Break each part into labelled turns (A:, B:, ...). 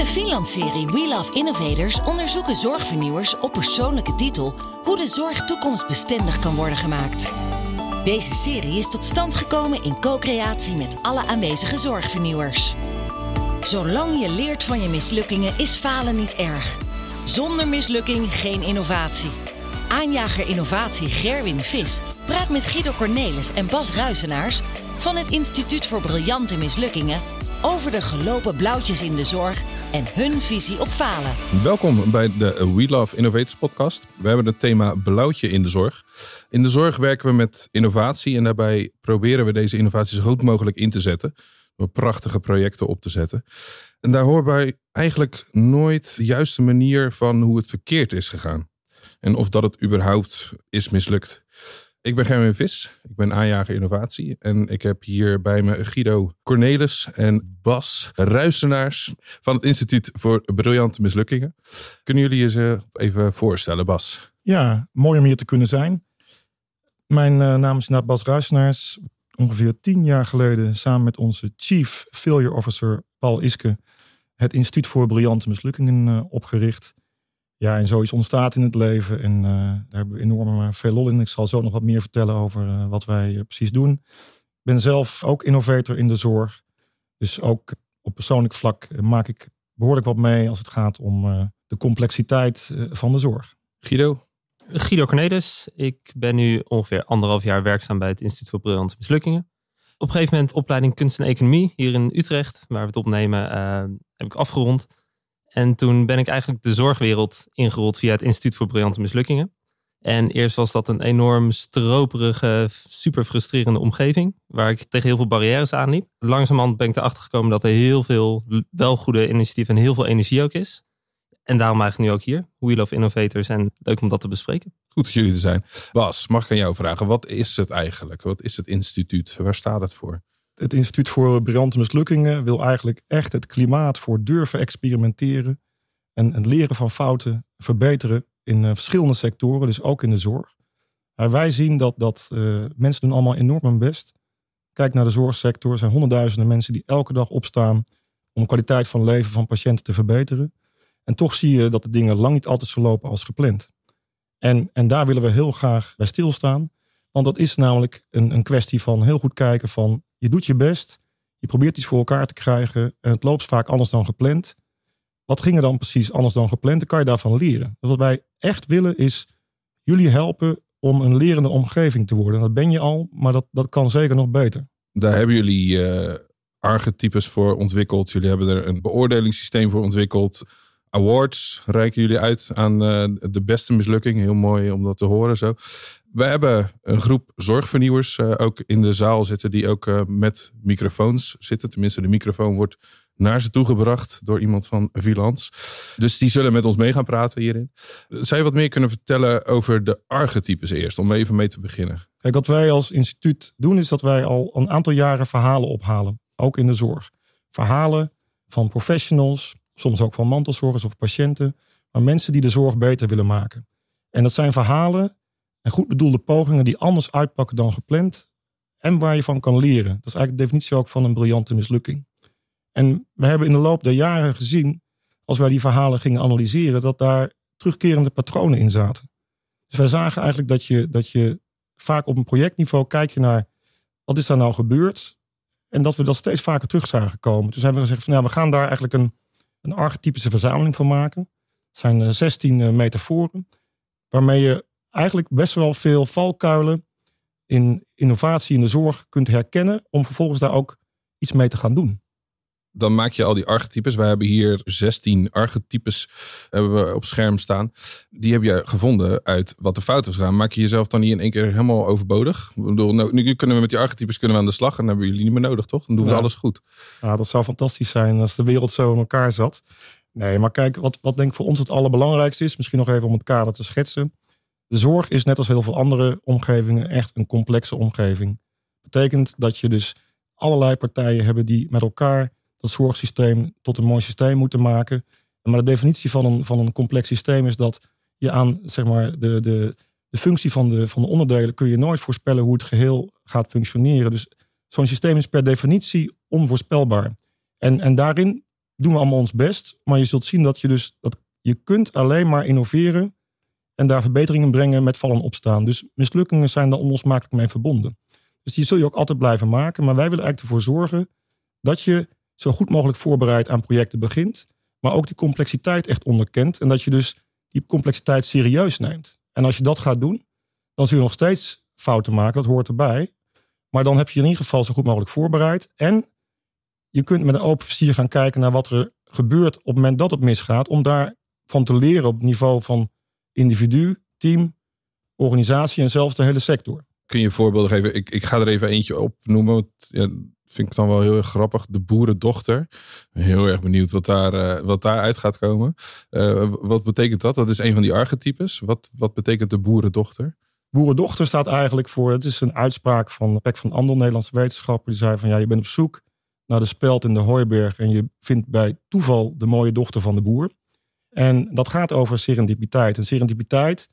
A: de Finland-serie We Love Innovators onderzoeken zorgvernieuwers op persoonlijke titel hoe de zorg toekomstbestendig kan worden gemaakt. Deze serie is tot stand gekomen in co-creatie met alle aanwezige zorgvernieuwers. Zolang je leert van je mislukkingen is falen niet erg. Zonder mislukking geen innovatie. Aanjager innovatie Gerwin Vis praat met Guido Cornelis en Bas Ruisenaars van het Instituut voor Briljante Mislukkingen over de gelopen blauwtjes in de zorg en hun visie op falen.
B: Welkom bij de We Love Innovators podcast. We hebben het thema blauwtje in de zorg. In de zorg werken we met innovatie en daarbij proberen we deze innovatie zo goed mogelijk in te zetten. Door prachtige projecten op te zetten. En daar hoort bij eigenlijk nooit de juiste manier van hoe het verkeerd is gegaan. En of dat het überhaupt is mislukt. Ik ben Gerwin Vis, ik ben aanjager innovatie en ik heb hier bij me Guido Cornelis en Bas Ruisenaars van het Instituut voor Briljante Mislukkingen. Kunnen jullie je even voorstellen, Bas?
C: Ja, mooi om hier te kunnen zijn. Mijn uh, naam is inderdaad Bas Ruisenaars. Ongeveer tien jaar geleden samen met onze Chief Failure Officer Paul Iske het Instituut voor Briljante Mislukkingen uh, opgericht. Ja, en zoiets ontstaat in het leven. En uh, daar hebben we enorm eh, veel lol in. Ik zal zo nog wat meer vertellen over uh, wat wij precies doen. Ik ben zelf ook innovator in de zorg. Dus ook op persoonlijk vlak maak ik behoorlijk wat mee als het gaat om de complexiteit van de zorg.
B: Guido?
D: Guido Cornelis. Ik ben nu ongeveer anderhalf jaar werkzaam bij het Instituut voor Briljante Mislukkingen. Op een gegeven moment opleiding kunst en economie hier in Utrecht, waar we het opnemen, heb ik afgerond. En toen ben ik eigenlijk de zorgwereld ingerold via het Instituut voor Briljante Mislukkingen. En eerst was dat een enorm stroperige, super frustrerende omgeving. Waar ik tegen heel veel barrières aanliep. Langzamerhand ben ik erachter gekomen dat er heel veel wel goede initiatieven en heel veel energie ook is. En daarom eigenlijk nu ook hier. Wheel of Innovators. En leuk om dat te bespreken.
B: Goed dat jullie er zijn. Bas, mag ik aan jou vragen. Wat is het eigenlijk? Wat is het instituut? Waar staat het voor?
C: Het Instituut voor Briljante Mislukkingen wil eigenlijk echt het klimaat voor durven experimenteren en het leren van fouten verbeteren in uh, verschillende sectoren, dus ook in de zorg. Maar wij zien dat, dat uh, mensen doen allemaal enorm hun best. Kijk naar de zorgsector, er zijn honderdduizenden mensen die elke dag opstaan om de kwaliteit van leven van patiënten te verbeteren. En toch zie je dat de dingen lang niet altijd zo lopen als gepland. En, en daar willen we heel graag bij stilstaan. Want dat is namelijk een, een kwestie van heel goed kijken van je doet je best, je probeert iets voor elkaar te krijgen en het loopt vaak anders dan gepland. Wat ging er dan precies anders dan gepland? Dan kan je daarvan leren. Wat wij echt willen is jullie helpen om een lerende omgeving te worden. Dat ben je al, maar dat, dat kan zeker nog beter.
B: Daar hebben jullie uh, archetypes voor ontwikkeld. Jullie hebben er een beoordelingssysteem voor ontwikkeld. Awards reiken jullie uit aan uh, de beste mislukking. Heel mooi om dat te horen zo. We hebben een groep zorgvernieuwers uh, ook in de zaal zitten die ook uh, met microfoons zitten. Tenminste, de microfoon wordt naar ze toegebracht door iemand van Vilans. Dus die zullen met ons mee gaan praten hierin. Je wat meer kunnen vertellen over de archetypes eerst, om even mee te beginnen?
C: Kijk, wat wij als instituut doen is dat wij al een aantal jaren verhalen ophalen, ook in de zorg. Verhalen van professionals, soms ook van mantelzorgers of patiënten, maar mensen die de zorg beter willen maken. En dat zijn verhalen en goed bedoelde pogingen die anders uitpakken dan gepland en waar je van kan leren. Dat is eigenlijk de definitie ook van een briljante mislukking. En we hebben in de loop der jaren gezien, als wij die verhalen gingen analyseren, dat daar terugkerende patronen in zaten. Dus wij zagen eigenlijk dat je, dat je vaak op een projectniveau kijk je naar wat is daar nou gebeurd. En dat we dat steeds vaker terug zagen komen. Dus hebben we gezegd van ja, we gaan daar eigenlijk een, een archetypische verzameling van maken. Het zijn 16 uh, metaforen, waarmee je eigenlijk best wel veel valkuilen in innovatie in de zorg kunt herkennen. Om vervolgens daar ook iets mee te gaan doen
B: dan maak je al die archetypes. Wij hebben hier 16 archetypes hebben we op scherm staan. Die heb je gevonden uit wat de fout is gaan. Maak je jezelf dan niet in één keer helemaal overbodig? Ik bedoel, nou, nu kunnen we met die archetypes kunnen we aan de slag. En dan hebben jullie niet meer nodig, toch? Dan doen we alles goed.
C: Ja, dat zou fantastisch zijn als de wereld zo in elkaar zat. Nee, maar kijk, wat, wat denk ik voor ons het allerbelangrijkste is. Misschien nog even om het kader te schetsen. De zorg is net als heel veel andere omgevingen echt een complexe omgeving. Betekent dat je dus allerlei partijen hebben die met elkaar dat zorgsysteem tot een mooi systeem moeten maken. Maar de definitie van een, van een complex systeem is dat je aan zeg maar, de, de, de functie van de, van de onderdelen kun je nooit voorspellen hoe het geheel gaat functioneren. Dus zo'n systeem is per definitie onvoorspelbaar. En, en daarin doen we allemaal ons best. Maar je zult zien dat je dus dat je kunt alleen maar innoveren en daar verbeteringen brengen met vallen en opstaan. Dus mislukkingen zijn daar onlosmakelijk mee verbonden. Dus die zul je ook altijd blijven maken. Maar wij willen eigenlijk ervoor zorgen dat je zo goed mogelijk voorbereid aan projecten begint. Maar ook die complexiteit echt onderkent. En dat je dus die complexiteit serieus neemt. En als je dat gaat doen, dan zul je nog steeds fouten maken. Dat hoort erbij. Maar dan heb je in ieder geval zo goed mogelijk voorbereid. En je kunt met een open vizier gaan kijken naar wat er gebeurt op het moment dat het misgaat. Om daarvan te leren op niveau van individu, team, organisatie en zelfs de hele sector.
B: Kun je voorbeelden geven? Ik, ik ga er even eentje op noemen. Ja, vind ik dan wel heel erg grappig. De boerendochter. Heel erg benieuwd wat daar, uh, wat daar uit gaat komen. Uh, wat betekent dat? Dat is een van die archetypes. Wat, wat betekent de boerendochter?
C: Boerendochter staat eigenlijk voor, het is een uitspraak van Pek van Andel, Nederlandse wetenschapper. Die zei van ja, je bent op zoek naar de speld in de hooiberg en je vindt bij toeval de mooie dochter van de boer. En dat gaat over serendipiteit. En serendipiteit,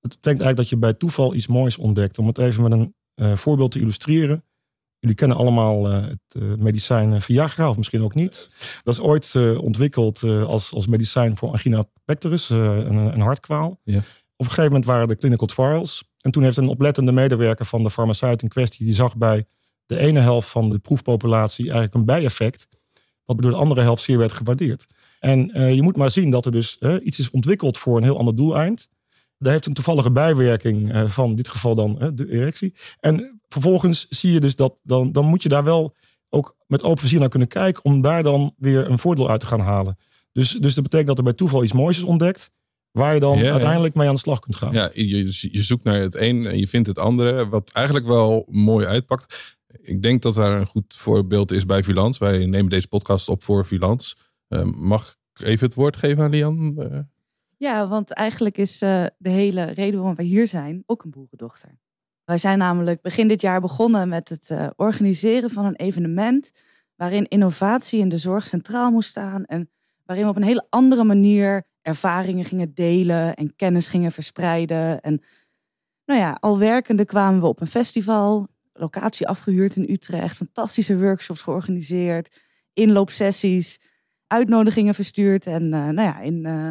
C: dat betekent eigenlijk dat je bij toeval iets moois ontdekt. Om het even met een uh, voorbeeld te illustreren. Jullie kennen allemaal uh, het uh, medicijn Viagra, of misschien ook niet. Dat is ooit ontwikkeld als, als medicijn voor angina pectoris, een, een hartkwaal. Ja. Op een gegeven moment waren er clinical trials. En toen heeft een oplettende medewerker van de farmaceut in kwestie, die zag bij de ene helft van de proefpopulatie eigenlijk een bijeffect, wat door de andere helft zeer werd gewaardeerd. En uh, je moet maar zien dat er dus uh, iets is ontwikkeld voor een heel ander doeleind. Daar heeft een toevallige bijwerking uh, van in dit geval dan de erectie. En vervolgens zie je dus dat dan, dan moet je daar wel ook met open vizier naar kunnen kijken om daar dan weer een voordeel uit te gaan halen. Dus, dus dat betekent dat er bij toeval iets moois is ontdekt. Waar je dan ja, uiteindelijk ja. mee aan de slag kunt gaan.
B: Ja, je, je zoekt naar het een en je vindt het andere. Wat eigenlijk wel mooi uitpakt. Ik denk dat daar een goed voorbeeld is bij Vilans. Wij nemen deze podcast op voor Vilans. Uh, mag ik even het woord geven aan Lian? Uh.
E: Ja, want eigenlijk is uh, de hele reden waarom wij hier zijn ook een boerendochter. Wij zijn namelijk begin dit jaar begonnen met het uh, organiseren van een evenement waarin innovatie in de zorg centraal moest staan en waarin we op een hele andere manier ervaringen gingen delen en kennis gingen verspreiden. En nou ja, al werkende kwamen we op een festival, locatie afgehuurd in Utrecht, fantastische workshops georganiseerd, inloopsessies, uitnodigingen verstuurd. En uh, nou ja, in uh,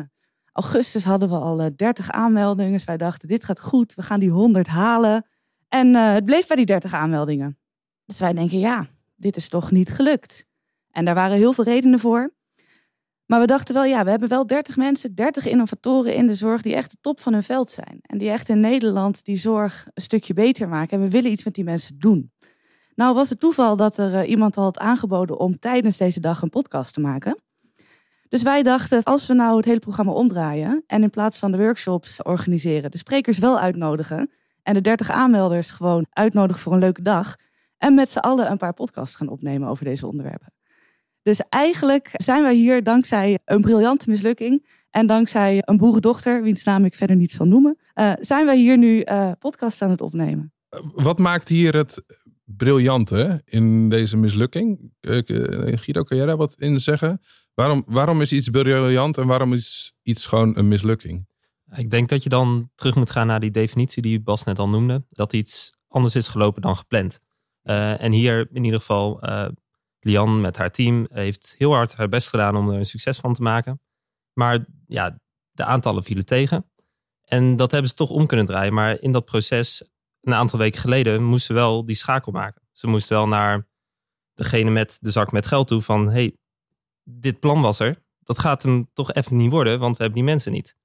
E: augustus hadden we al uh, 30 aanmeldingen. Dus wij dachten, dit gaat goed, we gaan die 100 halen. En eh, het bleef bij die 30 aanmeldingen. Dus wij denken, ja, dit is toch niet gelukt. En daar waren heel veel redenen voor. Maar we dachten wel, ja, we hebben wel 30 mensen, 30 innovatoren in de zorg die echt de top van hun veld zijn. En die echt in Nederland die zorg een stukje beter maken. En we willen iets met die mensen doen. Nou was het toeval dat er uh, iemand al had aangeboden om tijdens deze dag een podcast te maken. Dus wij dachten, als we nou het hele programma omdraaien en in plaats van de workshops organiseren, de sprekers wel uitnodigen en de 30 aanmelders gewoon uitnodigen voor een leuke dag en met z'n allen een paar podcasts gaan opnemen over deze onderwerpen. Dus eigenlijk zijn wij hier dankzij een briljante mislukking en dankzij een boerendochter, wiens naam ik verder niet zal noemen, uh, zijn wij hier nu uh, podcasts aan het opnemen.
B: Wat maakt hier het briljante in deze mislukking? Guido, kan jij daar wat in zeggen? Waarom, waarom is iets briljant en waarom is iets gewoon een mislukking?
D: Ik denk dat je dan terug moet gaan naar die definitie die Bas net al noemde. Dat iets anders is gelopen dan gepland. en hier in ieder geval Lian met haar team heeft heel hard haar best gedaan om er een succes van te maken. Maar ja, de aantallen vielen tegen. En dat hebben ze toch om kunnen draaien. Maar in dat proces, een aantal weken geleden, moesten ze wel die schakel maken. Ze moesten wel naar degene met de zak met geld toe van... hey, dit plan was er. Dat gaat hem toch even niet worden, want we hebben die mensen niet.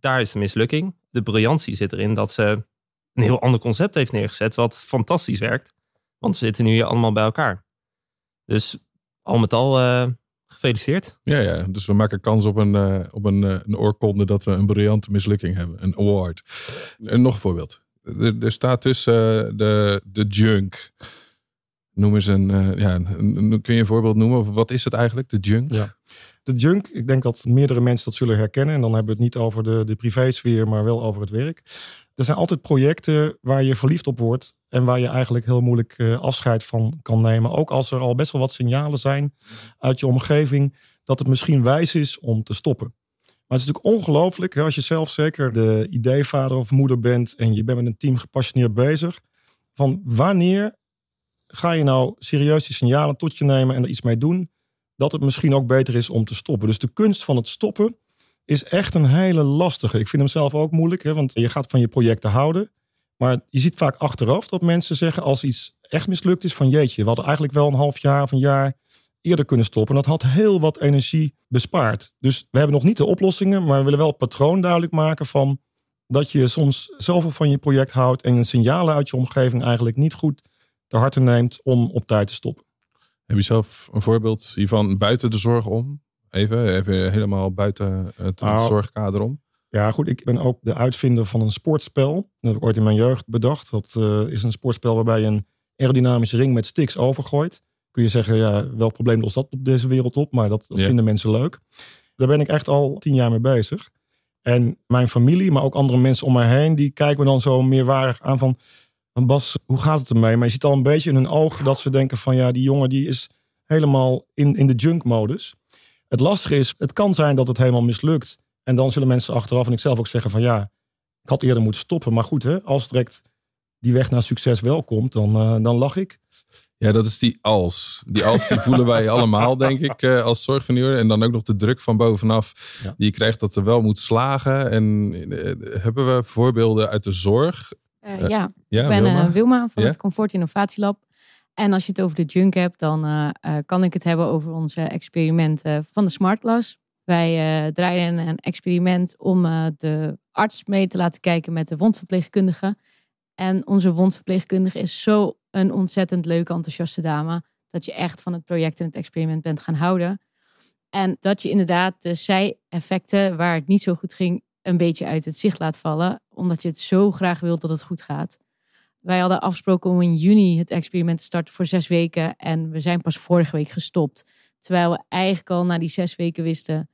D: Daar is de mislukking. De briljantie zit erin dat ze een heel ander concept heeft neergezet... wat fantastisch werkt. Want we zitten nu hier allemaal bij elkaar. Dus al met al uh, gefeliciteerd.
B: Ja, ja, dus we maken kans op een, uh, op een, uh, een oorkonde dat we een briljante mislukking hebben. Een award. En nog een voorbeeld. Er, er staat tussen de, de junk. Noem eens een, ja, een, kun je een voorbeeld noemen? Of wat is het eigenlijk, de junk?
C: Ja. De junk, ik denk dat meerdere mensen dat zullen herkennen. En dan hebben we het niet over de, de privésfeer, maar wel over het werk. Er zijn altijd projecten waar je verliefd op wordt en waar je eigenlijk heel moeilijk uh, afscheid van kan nemen. Ook als er al best wel wat signalen zijn uit je omgeving dat het misschien wijs is om te stoppen. Maar het is natuurlijk ongelooflijk als je zelf zeker de ideevader of moeder bent en je bent met een team gepassioneerd bezig. Van wanneer ga je nou serieus die signalen tot je nemen en er iets mee doen? dat het misschien ook beter is om te stoppen. Dus de kunst van het stoppen is echt een hele lastige. Ik vind hem zelf ook moeilijk, hè, want je gaat van je projecten houden. Maar je ziet vaak achteraf dat mensen zeggen als iets echt mislukt is van jeetje, we hadden eigenlijk wel een half jaar of een jaar eerder kunnen stoppen. Dat had heel wat energie bespaard. Dus we hebben nog niet de oplossingen, maar we willen wel het patroon duidelijk maken van dat je soms zoveel van je project houdt en signalen uit je omgeving eigenlijk niet goed te harte neemt om op tijd te stoppen.
B: Heb je zelf een voorbeeld hiervan buiten de zorg om? Even, even helemaal buiten het
C: Nou,
B: zorgkader om.
C: Ja, goed. Ik ben ook de uitvinder van een sportspel. Dat heb ik ooit in mijn jeugd bedacht. Dat eh, is een sportspel waarbij je een aerodynamische ring met sticks overgooit. Kun je zeggen, ja, welk probleem lost dat op deze wereld op? Maar dat, dat
B: Ja.
C: vinden mensen leuk. Daar ben ik echt al tien jaar mee bezig. En mijn familie, maar ook andere mensen om mij heen, die kijken me dan zo meerwaardig aan van, van Bas, hoe gaat het ermee? Maar je ziet al een beetje in hun ogen dat ze denken van, ja, die jongen die is helemaal in, in de junk-modus. Het lastige is, het kan zijn dat het helemaal mislukt. En dan zullen mensen achteraf en ik zelf ook zeggen van ja, ik had eerder moeten stoppen. Maar goed, hè, als direct die weg naar succes wel komt, dan, eh, dan lach ik.
B: Ja, dat is die als. Die als die voelen wij allemaal, denk ik, eh, als zorgvernieuwer. En dan ook nog de druk van bovenaf
C: Ja.
B: die je krijgt dat er wel moet slagen. En eh, hebben we voorbeelden uit de zorg?
F: Eh,
B: Eh,
F: ja,
B: Ja,
F: ik ben
B: Wilma?
F: eh, Wilma van
B: Ja?
F: het Comfort Innovatielab. En als je het over de junk hebt, dan kan ik het hebben over onze experimenten van de Smart Glass. Wij draaien een experiment om de arts mee te laten kijken met de wondverpleegkundige. En onze wondverpleegkundige is zo een ontzettend leuke, enthousiaste dame. Dat je echt van het project en het experiment bent gaan houden. En dat je inderdaad de zij-effecten waar het niet zo goed ging, een beetje uit het zicht laat vallen. Omdat je het zo graag wilt dat het goed gaat. Wij hadden afgesproken om in juni het experiment te starten voor zes weken. En we zijn pas vorige week gestopt. Terwijl we eigenlijk al na die zes weken wisten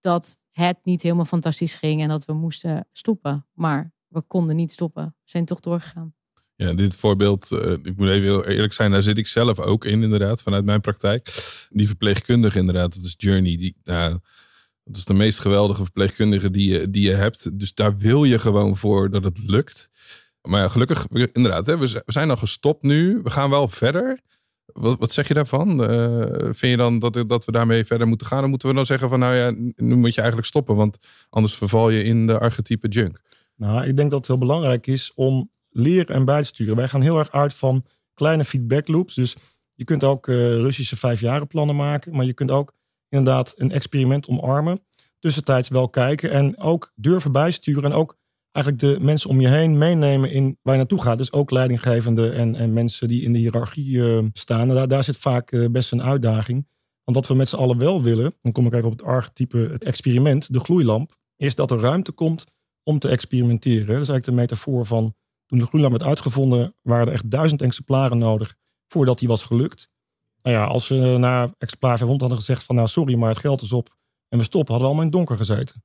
F: dat het niet helemaal fantastisch ging. En dat we moesten stoppen. Maar we konden niet stoppen. We zijn toch doorgegaan.
B: Ja, dit voorbeeld, eh, ik moet even heel eerlijk zijn, daar zit ik zelf ook in, inderdaad, vanuit mijn praktijk. Die verpleegkundige, inderdaad, dat is Journey. Die, nou, dat is de meest geweldige verpleegkundige die je, die je hebt. Dus daar wil je gewoon voor dat het lukt. Maar ja, gelukkig, inderdaad, hè, we zijn al gestopt nu. We gaan wel verder. Wat, zeg je daarvan? Eh, vind je dan dat, dat we daarmee verder moeten gaan? Dan moeten we dan zeggen van, nou ja, nu moet je eigenlijk stoppen. Want anders verval je in de archetype junk.
C: Nou, ik denk dat het heel belangrijk is om leren en bij te sturen. Wij gaan heel erg uit van kleine feedback loops. Dus je kunt ook eh, Russische vijfjarenplannen maken. Maar je kunt ook inderdaad een experiment omarmen. Tussentijds wel kijken en ook durven bijsturen. En ook eigenlijk de mensen om je heen meenemen in waar je naartoe gaat. Dus ook leidinggevende en, en mensen die in de hiërarchie eh, staan. Daar, daar zit vaak eh, best een uitdaging. Want wat we met z'n allen wel willen, dan kom ik even op het archetype, het experiment, de gloeilamp, is dat er ruimte komt om te experimenteren. Dat is eigenlijk de metafoor van toen de gloeilamp werd uitgevonden, waren er echt duizend exemplaren nodig voordat die was gelukt. Nou ja, als ze na exemplaar 500 hadden gezegd van nou sorry, maar het geld is op en we stoppen, hadden we allemaal in het donker gezeten.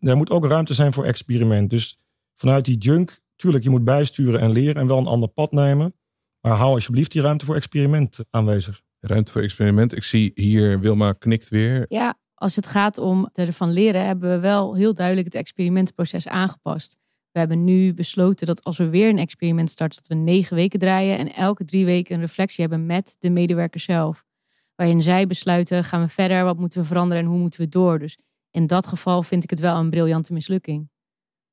C: Er moet ook ruimte zijn voor experiment. Dus vanuit die junk, tuurlijk, je moet bijsturen en leren en wel een ander pad nemen. Maar hou alsjeblieft die ruimte voor experiment aanwezig.
B: Ruimte voor experiment. Ik zie hier, Wilma knikt weer.
F: Ja, als het gaat om ervan leren, hebben we wel heel duidelijk het experimentproces aangepast. We hebben nu besloten dat als we weer een experiment starten, dat we negen weken draaien en elke drie weken een reflectie hebben met de medewerker zelf. Waarin zij besluiten, gaan we verder, wat moeten we veranderen en hoe moeten we door. Dus in dat geval vind ik het wel een briljante mislukking.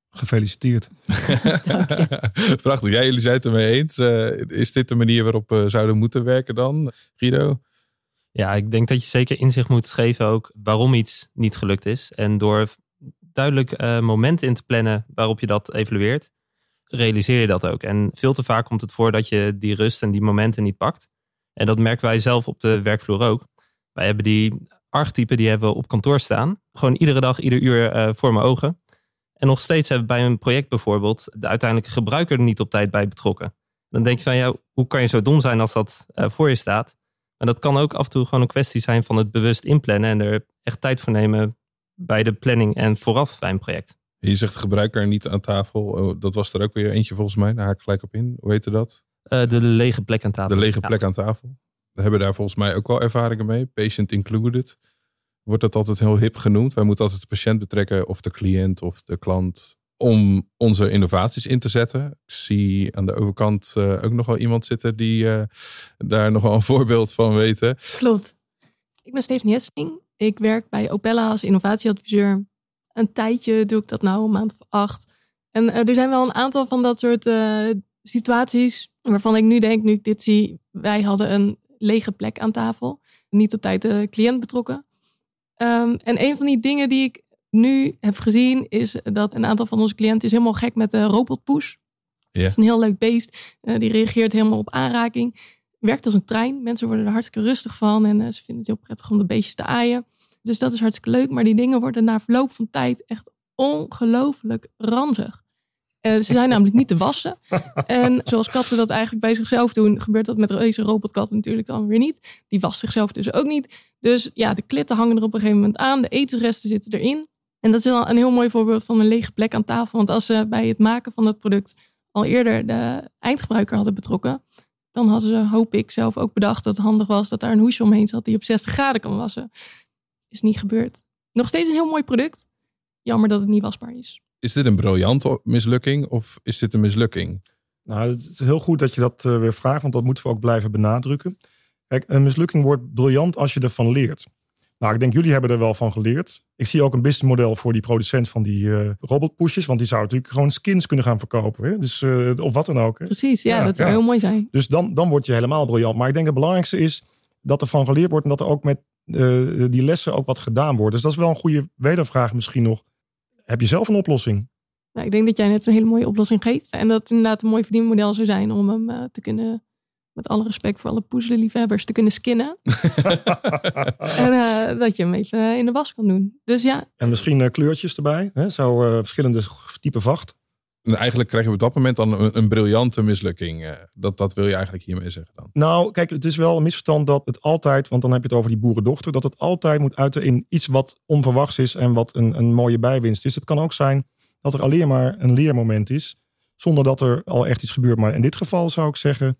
C: Gefeliciteerd.
F: Dank je.
B: Prachtig. Ja, jullie zijn het ermee eens. Eh, is dit de manier waarop we zouden moeten werken dan, Guido?
D: Ja, ik denk dat je zeker inzicht moet geven ook waarom iets niet gelukt is. En door duidelijk eh, momenten in te plannen waarop je dat evalueert, realiseer je dat ook. En veel te vaak komt het voor dat je die rust en die momenten niet pakt. En dat merken wij zelf op de werkvloer ook. Wij hebben die archetypen, die hebben we op kantoor staan. Gewoon iedere dag, ieder uur eh, voor mijn ogen. En nog steeds hebben bij een project bijvoorbeeld de uiteindelijke gebruiker er niet op tijd bij betrokken. Dan denk je van, ja, hoe kan je zo dom zijn als dat eh, voor je staat? Maar dat kan ook af en toe gewoon een kwestie zijn van het bewust inplannen en er echt tijd voor nemen bij de planning en vooraf bij een project.
B: Je zegt de gebruiker niet aan tafel. Oh, dat was er ook weer eentje volgens mij. Daar haak ik gelijk op in. Hoe heette dat?
D: Eh, de lege plek aan tafel.
B: De lege
D: Ja.
B: plek aan tafel. We hebben daar volgens mij ook wel ervaringen mee. Patient included. Wordt dat altijd heel hip genoemd. Wij moeten altijd de patiënt betrekken of de cliënt of de klant om onze innovaties in te zetten. Ik zie aan de overkant eh, ook nog wel iemand zitten die eh, daar nog wel een voorbeeld van weten.
F: Klopt.
G: Ik ben Stephanie Hesseling. Ik werk bij Opella als innovatieadviseur. Een tijdje doe ik dat nou, een maand of acht. En er zijn wel een aantal van dat soort situaties waarvan ik nu denk, nu ik dit zie, wij hadden een lege plek aan tafel. Niet op tijd de cliënt betrokken. Ehm, en een van die dingen die ik nu heb gezien, is dat een aantal van onze cliënten is helemaal gek met de robotpoes. Het is een heel leuk beest. Uh, die reageert helemaal op aanraking. Werkt als een trein. Mensen worden er hartstikke rustig van. En uh, ze vinden het heel prettig om de beestjes te aaien. Dus dat is hartstikke leuk. Maar die dingen worden na verloop van tijd echt ongelooflijk ranzig. Uh, ze zijn namelijk niet te wassen. En zoals katten dat eigenlijk bij zichzelf doen, gebeurt dat met deze robotkatten natuurlijk dan weer niet. Die wast zichzelf dus ook niet. Dus ja, de klitten hangen er op een gegeven moment aan. De etensresten zitten erin. En dat is wel een heel mooi voorbeeld van een lege plek aan tafel. Want als ze bij het maken van dat product al eerder de eindgebruiker hadden betrokken, dan hadden ze, hoop ik, zelf ook bedacht dat het handig was dat daar een hoesje omheen zat die op 60 graden kan wassen. Is niet gebeurd. Nog steeds een heel mooi product. Jammer dat het niet wasbaar is.
B: Is dit een briljante mislukking of is dit een mislukking?
C: Nou, het is heel goed dat je dat eh, weer vraagt, want dat moeten we ook blijven benadrukken. Kijk, een mislukking wordt briljant als je ervan leert. Nou, ik denk jullie hebben er wel van geleerd. Ik zie ook een businessmodel voor die producent van die uh, robotpushes. Want die zou natuurlijk gewoon skins kunnen gaan verkopen. Hè? Dus, uh, of wat dan ook. Hè?
G: Precies, ja, dat zou heel mooi zijn.
C: Dus dan, dan word je helemaal briljant. Maar ik denk het belangrijkste is dat er van geleerd wordt. En dat er ook met uh, die lessen ook wat gedaan wordt. Dus dat is wel een goede wedervraag misschien nog. Heb je zelf een oplossing?
G: Nou, ik denk dat jij net een hele mooie oplossing geeft. En dat het inderdaad een mooi verdienmodel zou zijn om hem te kunnen met alle respect voor alle poezelenliefhebbers, te kunnen skinnen. en uh, dat je hem even in de was kan doen. Dus ja.
C: En misschien uh, kleurtjes erbij. Hè? Zo uh, verschillende type vacht.
B: En eigenlijk krijgen we op dat moment dan een, een briljante mislukking. dat, dat wil je eigenlijk hiermee zeggen dan?
C: Nou, kijk, het is wel een misverstand dat het altijd, want dan heb je het over die boerendochter, dat het altijd moet uiten in iets wat onverwachts is en wat een, een mooie bijwinst is. Het kan ook zijn dat er alleen maar een leermoment is, zonder dat er al echt iets gebeurt. Maar in dit geval zou ik zeggen,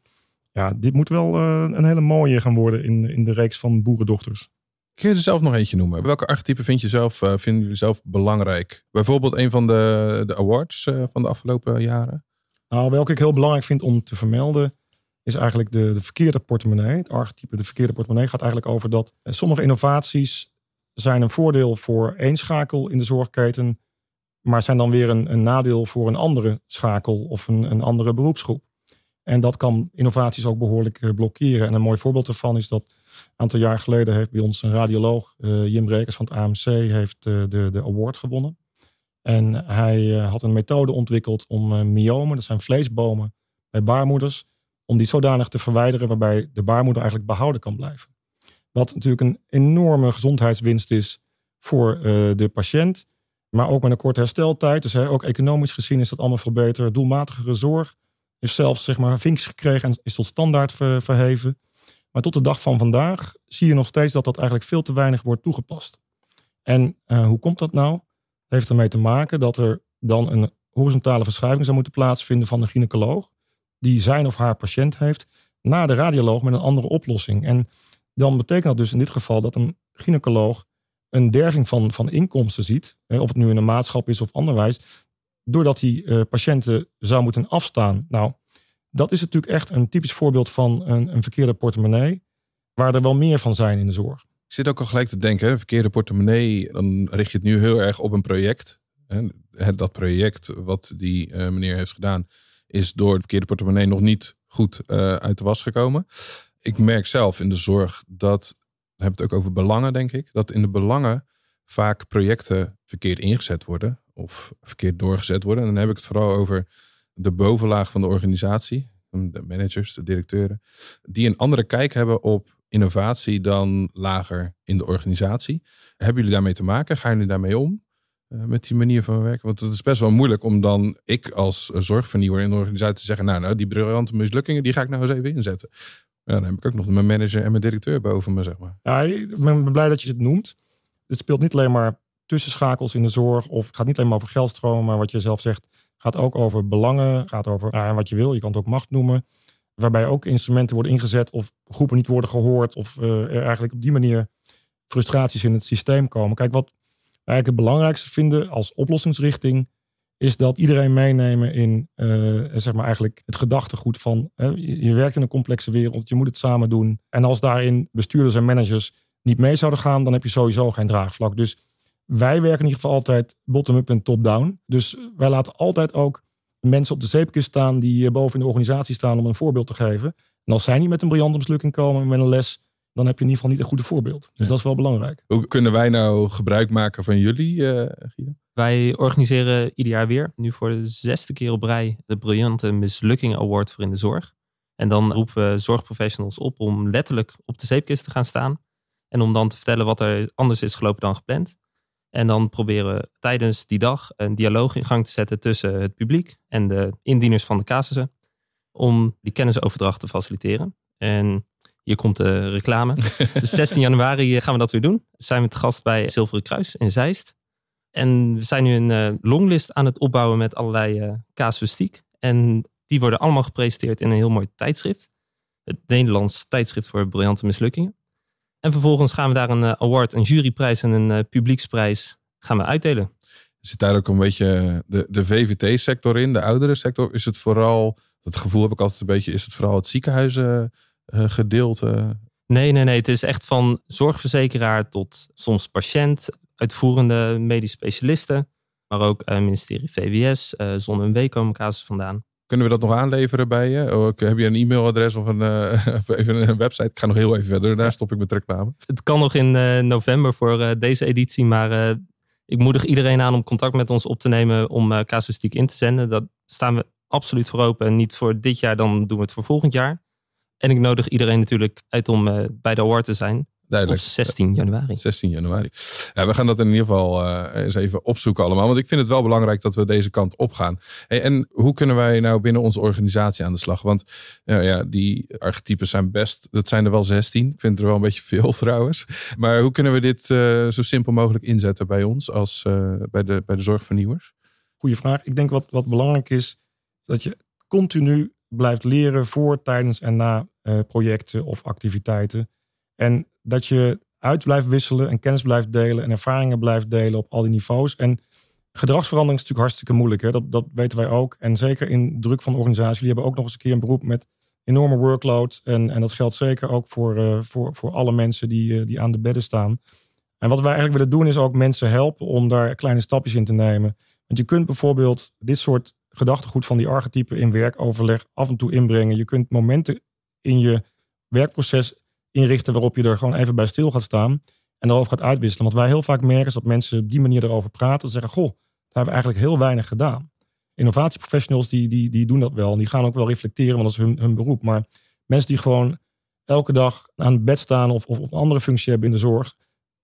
C: ja, dit moet wel uh, een hele mooie gaan worden in, in de reeks van boerendochters.
B: Kun je er zelf nog eentje noemen? Welke archetypen vind je zelf, uh, vinden jullie zelf belangrijk? Bijvoorbeeld een van de, de awards uh, van de afgelopen jaren?
C: Nou, welke ik heel belangrijk vind om te vermelden, is eigenlijk de, de verkeerde portemonnee. Het archetype de verkeerde portemonnee gaat eigenlijk over dat sommige innovaties zijn een voordeel voor één schakel in de zorgketen, maar zijn dan weer een, een nadeel voor een andere schakel of een, een andere beroepsgroep. En dat kan innovaties ook behoorlijk eh, blokkeren. En een mooi voorbeeld daarvan is dat een aantal jaar geleden heeft bij ons een radioloog, uh, Jim Rekers van het AMC, heeft uh, de, de award gewonnen. En hij had een methode ontwikkeld om myomen, dat zijn vleesbomen bij baarmoeders, om die zodanig te verwijderen waarbij de baarmoeder eigenlijk behouden kan blijven. Wat natuurlijk een enorme gezondheidswinst is voor de patiënt, maar ook met een korte hersteltijd. Dus ook economisch gezien is dat allemaal veel beter. Doelmatigere zorg is zelfs zeg maar vinkjes gekregen en is tot standaard verheven. Maar tot de dag van vandaag zie je nog steeds dat dat eigenlijk veel te weinig wordt toegepast. En uh, hoe komt dat nou? Het heeft ermee te maken dat er dan een horizontale verschuiving zou moeten plaatsvinden van de gynaecoloog, die zijn of haar patiënt heeft, naar de radioloog met een andere oplossing. En dan betekent dat dus in dit geval dat een gynaecoloog een derving van, van inkomsten ziet, of het nu in een maatschap is of anderwijs, doordat die uh, patiënten zou moeten afstaan. Nou, dat is natuurlijk echt een typisch voorbeeld van een, een verkeerde portemonnee, waar er wel meer van zijn in de zorg.
B: Ik zit ook al gelijk te denken, verkeerde portemonnee, dan richt je het nu heel erg op een project. Dat project wat die uh, meneer heeft gedaan, is door het verkeerde portemonnee nog niet goed uh, uit de was gekomen. Ik merk zelf in de zorg dat, we het ook over belangen, denk ik, dat in de belangen vaak projecten verkeerd ingezet worden of verkeerd doorgezet worden. En dan heb ik het vooral over de bovenlaag van de organisatie, de managers, de directeuren, die een andere kijk hebben op innovatie dan lager in de organisatie. Hebben jullie daarmee te maken? Gaan jullie daarmee om? Uh, met die manier van werken? Want het is best wel moeilijk om dan, ik als zorgvernieuwer in de organisatie te zeggen, nou, nou die briljante mislukkingen, die ga ik nou eens even inzetten. Ja, dan heb ik ook nog mijn manager en mijn directeur boven me, zeg maar.
C: Ja, ik ben blij dat je het noemt. Het speelt niet alleen maar tussenschakels in de zorg. Of het gaat niet alleen maar over geldstromen, maar wat je zelf zegt, gaat ook over belangen. Gaat over nou, wat je wil. Je kan het ook macht noemen. Waarbij ook instrumenten worden ingezet of groepen niet worden gehoord. Of uh, er eigenlijk op die manier frustraties in het systeem komen. Kijk, wat wij eigenlijk het belangrijkste vinden als oplossingsrichting. Is dat iedereen meenemen in uh, zeg maar eigenlijk het gedachtegoed van je werkt in een complexe wereld, je moet het samen doen. En als daarin bestuurders en managers niet mee zouden gaan, dan heb je sowieso geen draagvlak. Dus wij werken in ieder geval altijd bottom-up en top-down. Dus wij laten altijd ook mensen op de zeepkist staan die eh, boven in de organisatie staan om een voorbeeld te geven. En als zij niet met een briljante mislukking komen met een les, dan heb je in ieder geval niet een goede voorbeeld. Dus dat is wel belangrijk.
B: Hoe kunnen wij nou gebruik maken van jullie, uh, Guido?
D: Wij organiseren ieder jaar weer, nu voor de zesde keer op rij, de Briljante Mislukking Award voor in de zorg. En dan roepen we zorgprofessionals op om letterlijk op de zeepkist te gaan staan. En om dan te vertellen wat er anders is gelopen dan gepland. En dan proberen we tijdens die dag een dialoog in gang te zetten tussen het publiek en de indieners van de casussen. Om die kennisoverdracht te faciliteren. En hier komt de reclame. dus 16 januari gaan we dat weer doen. Zijn we te gast bij Zilveren Kruis in Zeist. En we zijn nu een uh, longlist aan het opbouwen met allerlei uh, casuïstiek. En die worden allemaal gepresenteerd in een heel mooi tijdschrift. Het Nederlands tijdschrift voor briljante mislukkingen. En vervolgens gaan we daar een uh, award, een juryprijs en een publieksprijs gaan we uitdelen.
B: Zit daar ook een beetje de, de VVT-sector in, de oudere sector? Is het vooral, dat gevoel heb ik altijd een beetje, is het vooral het ziekenhuizengedeelte?
D: Nee, nee, nee. Het is echt van zorgverzekeraar tot soms patiënt, uitvoerende medisch specialisten, maar ook ministerie VWS, Zon en W komen casus vandaan.
B: Kunnen we dat nog aanleveren bij je? Oh, heb je een e-mailadres of een, uh, even een website? Ik ga nog heel even verder. Daar stop ik met reclame.
D: Het kan nog in uh, november voor uh, deze editie. Maar ik moedig iedereen aan om contact met ons op te nemen om casuïstiek in te zenden. Dat staan we absoluut voor open. En niet voor dit jaar, dan doen we het voor volgend jaar. En ik nodig iedereen natuurlijk uit om bij de award te zijn.
B: Duidelijk.
D: Op 16 januari.
B: 16 januari. Ja, we gaan dat in ieder geval uh, eens even opzoeken allemaal. Want ik vind het wel belangrijk dat we deze kant op gaan. Hey, en hoe kunnen wij nou binnen onze organisatie aan de slag? Want uh, ja, die archetypes zijn best, dat zijn er wel 16. Ik vind het er wel een beetje veel trouwens. Maar hoe kunnen we dit uh, zo simpel mogelijk inzetten bij ons als bij, de, bij de zorgvernieuwers?
C: Goeie vraag. Ik denk wat, wat belangrijk is, dat je continu blijft leren voor, tijdens en na projecten of activiteiten. En dat je uit blijft wisselen en kennis blijft delen en ervaringen blijft delen op al die niveaus. En gedragsverandering is natuurlijk hartstikke moeilijk. Hè? Dat, dat weten wij ook. En zeker in druk van de organisatie. Jullie hebben ook nog eens een keer een beroep met enorme workload. En, en dat geldt zeker ook voor, uh, voor, voor alle mensen die, uh, die aan de bedden staan. En wat wij eigenlijk willen doen is ook mensen helpen om daar kleine stapjes in te nemen. Want je kunt bijvoorbeeld dit soort gedachtegoed van die archetypen in werkoverleg af en toe inbrengen. Je kunt momenten in je werkproces inrichten waarop je er gewoon even bij stil gaat staan en erover gaat uitwisselen. Want wij heel vaak merken is dat mensen op die manier erover praten en zeggen, goh, daar hebben we eigenlijk heel weinig gedaan. Innovatieprofessionals die, die, die doen dat wel en die gaan ook wel reflecteren, want dat is hun, hun beroep. Maar mensen die gewoon elke dag aan het bed staan of, of een andere functie hebben in de zorg,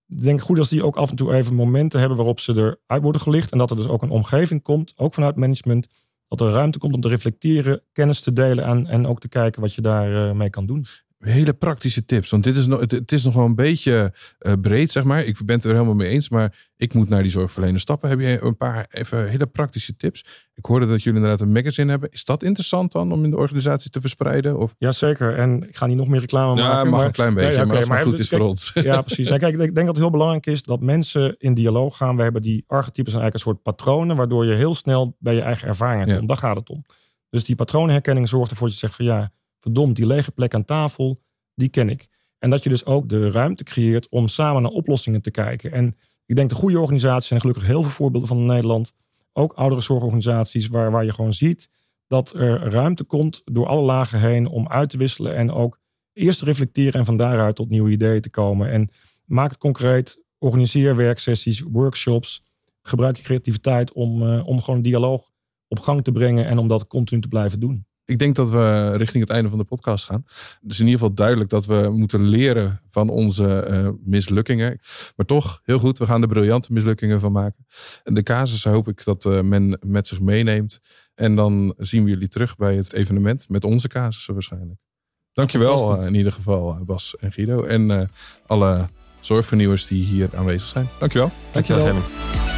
C: denk goed als die ook af en toe even momenten hebben waarop ze eruit worden gelicht en dat er dus ook een omgeving komt, ook vanuit management, dat er ruimte komt om te reflecteren, kennis te delen en, en ook te kijken wat je daarmee mee kan doen
B: hele praktische tips. Want dit is nog, het, is nog wel een beetje uh, breed, zeg maar. Ik ben het er helemaal mee eens. Maar ik moet naar die zorgverlener stappen. Heb je een paar even hele praktische tips? Ik hoorde dat jullie inderdaad een magazine hebben. Is dat interessant dan om in de organisatie te verspreiden? Of?
C: Jazeker. En ik ga niet nog meer reclame ja, maken.
B: mag maar, een klein beetje, ja, okay, maar als het goed is voor ons.
C: Ja, precies. Nou, kijk, ik denk dat het heel belangrijk is dat mensen in dialoog gaan. We hebben die archetypes en eigenlijk een soort patronen... waardoor je heel snel bij je eigen ervaringen komt. Daar gaat het om. Dus die patroonherkenning zorgt ervoor dat je zegt van ja verdomd, die lege plek aan tafel, die ken ik. En dat je dus ook de ruimte creëert om samen naar oplossingen te kijken. En ik denk de goede organisaties, en gelukkig heel veel voorbeelden van Nederland, ook oudere zorgorganisaties, waar, waar je gewoon ziet dat er ruimte komt door alle lagen heen om uit te wisselen en ook eerst te reflecteren en van daaruit tot nieuwe ideeën te komen. En maak het concreet, organiseer werksessies, workshops, gebruik je creativiteit om, uh, om gewoon dialoog op gang te brengen en om dat continu te blijven doen
B: ik denk dat we richting het einde van de podcast gaan. Dus in ieder geval duidelijk dat we moeten leren van onze uh, mislukkingen. Maar toch, heel goed, we gaan er briljante mislukkingen van maken. En de casus hoop ik dat uh, men met zich meeneemt. En dan zien we jullie terug bij het evenement met onze casussen waarschijnlijk. Dankjewel uh, in ieder geval Bas en Guido. En alle zorgvernieuwers die hier aanwezig zijn. Dankjewel.
C: Dankjewel. Dankjewel.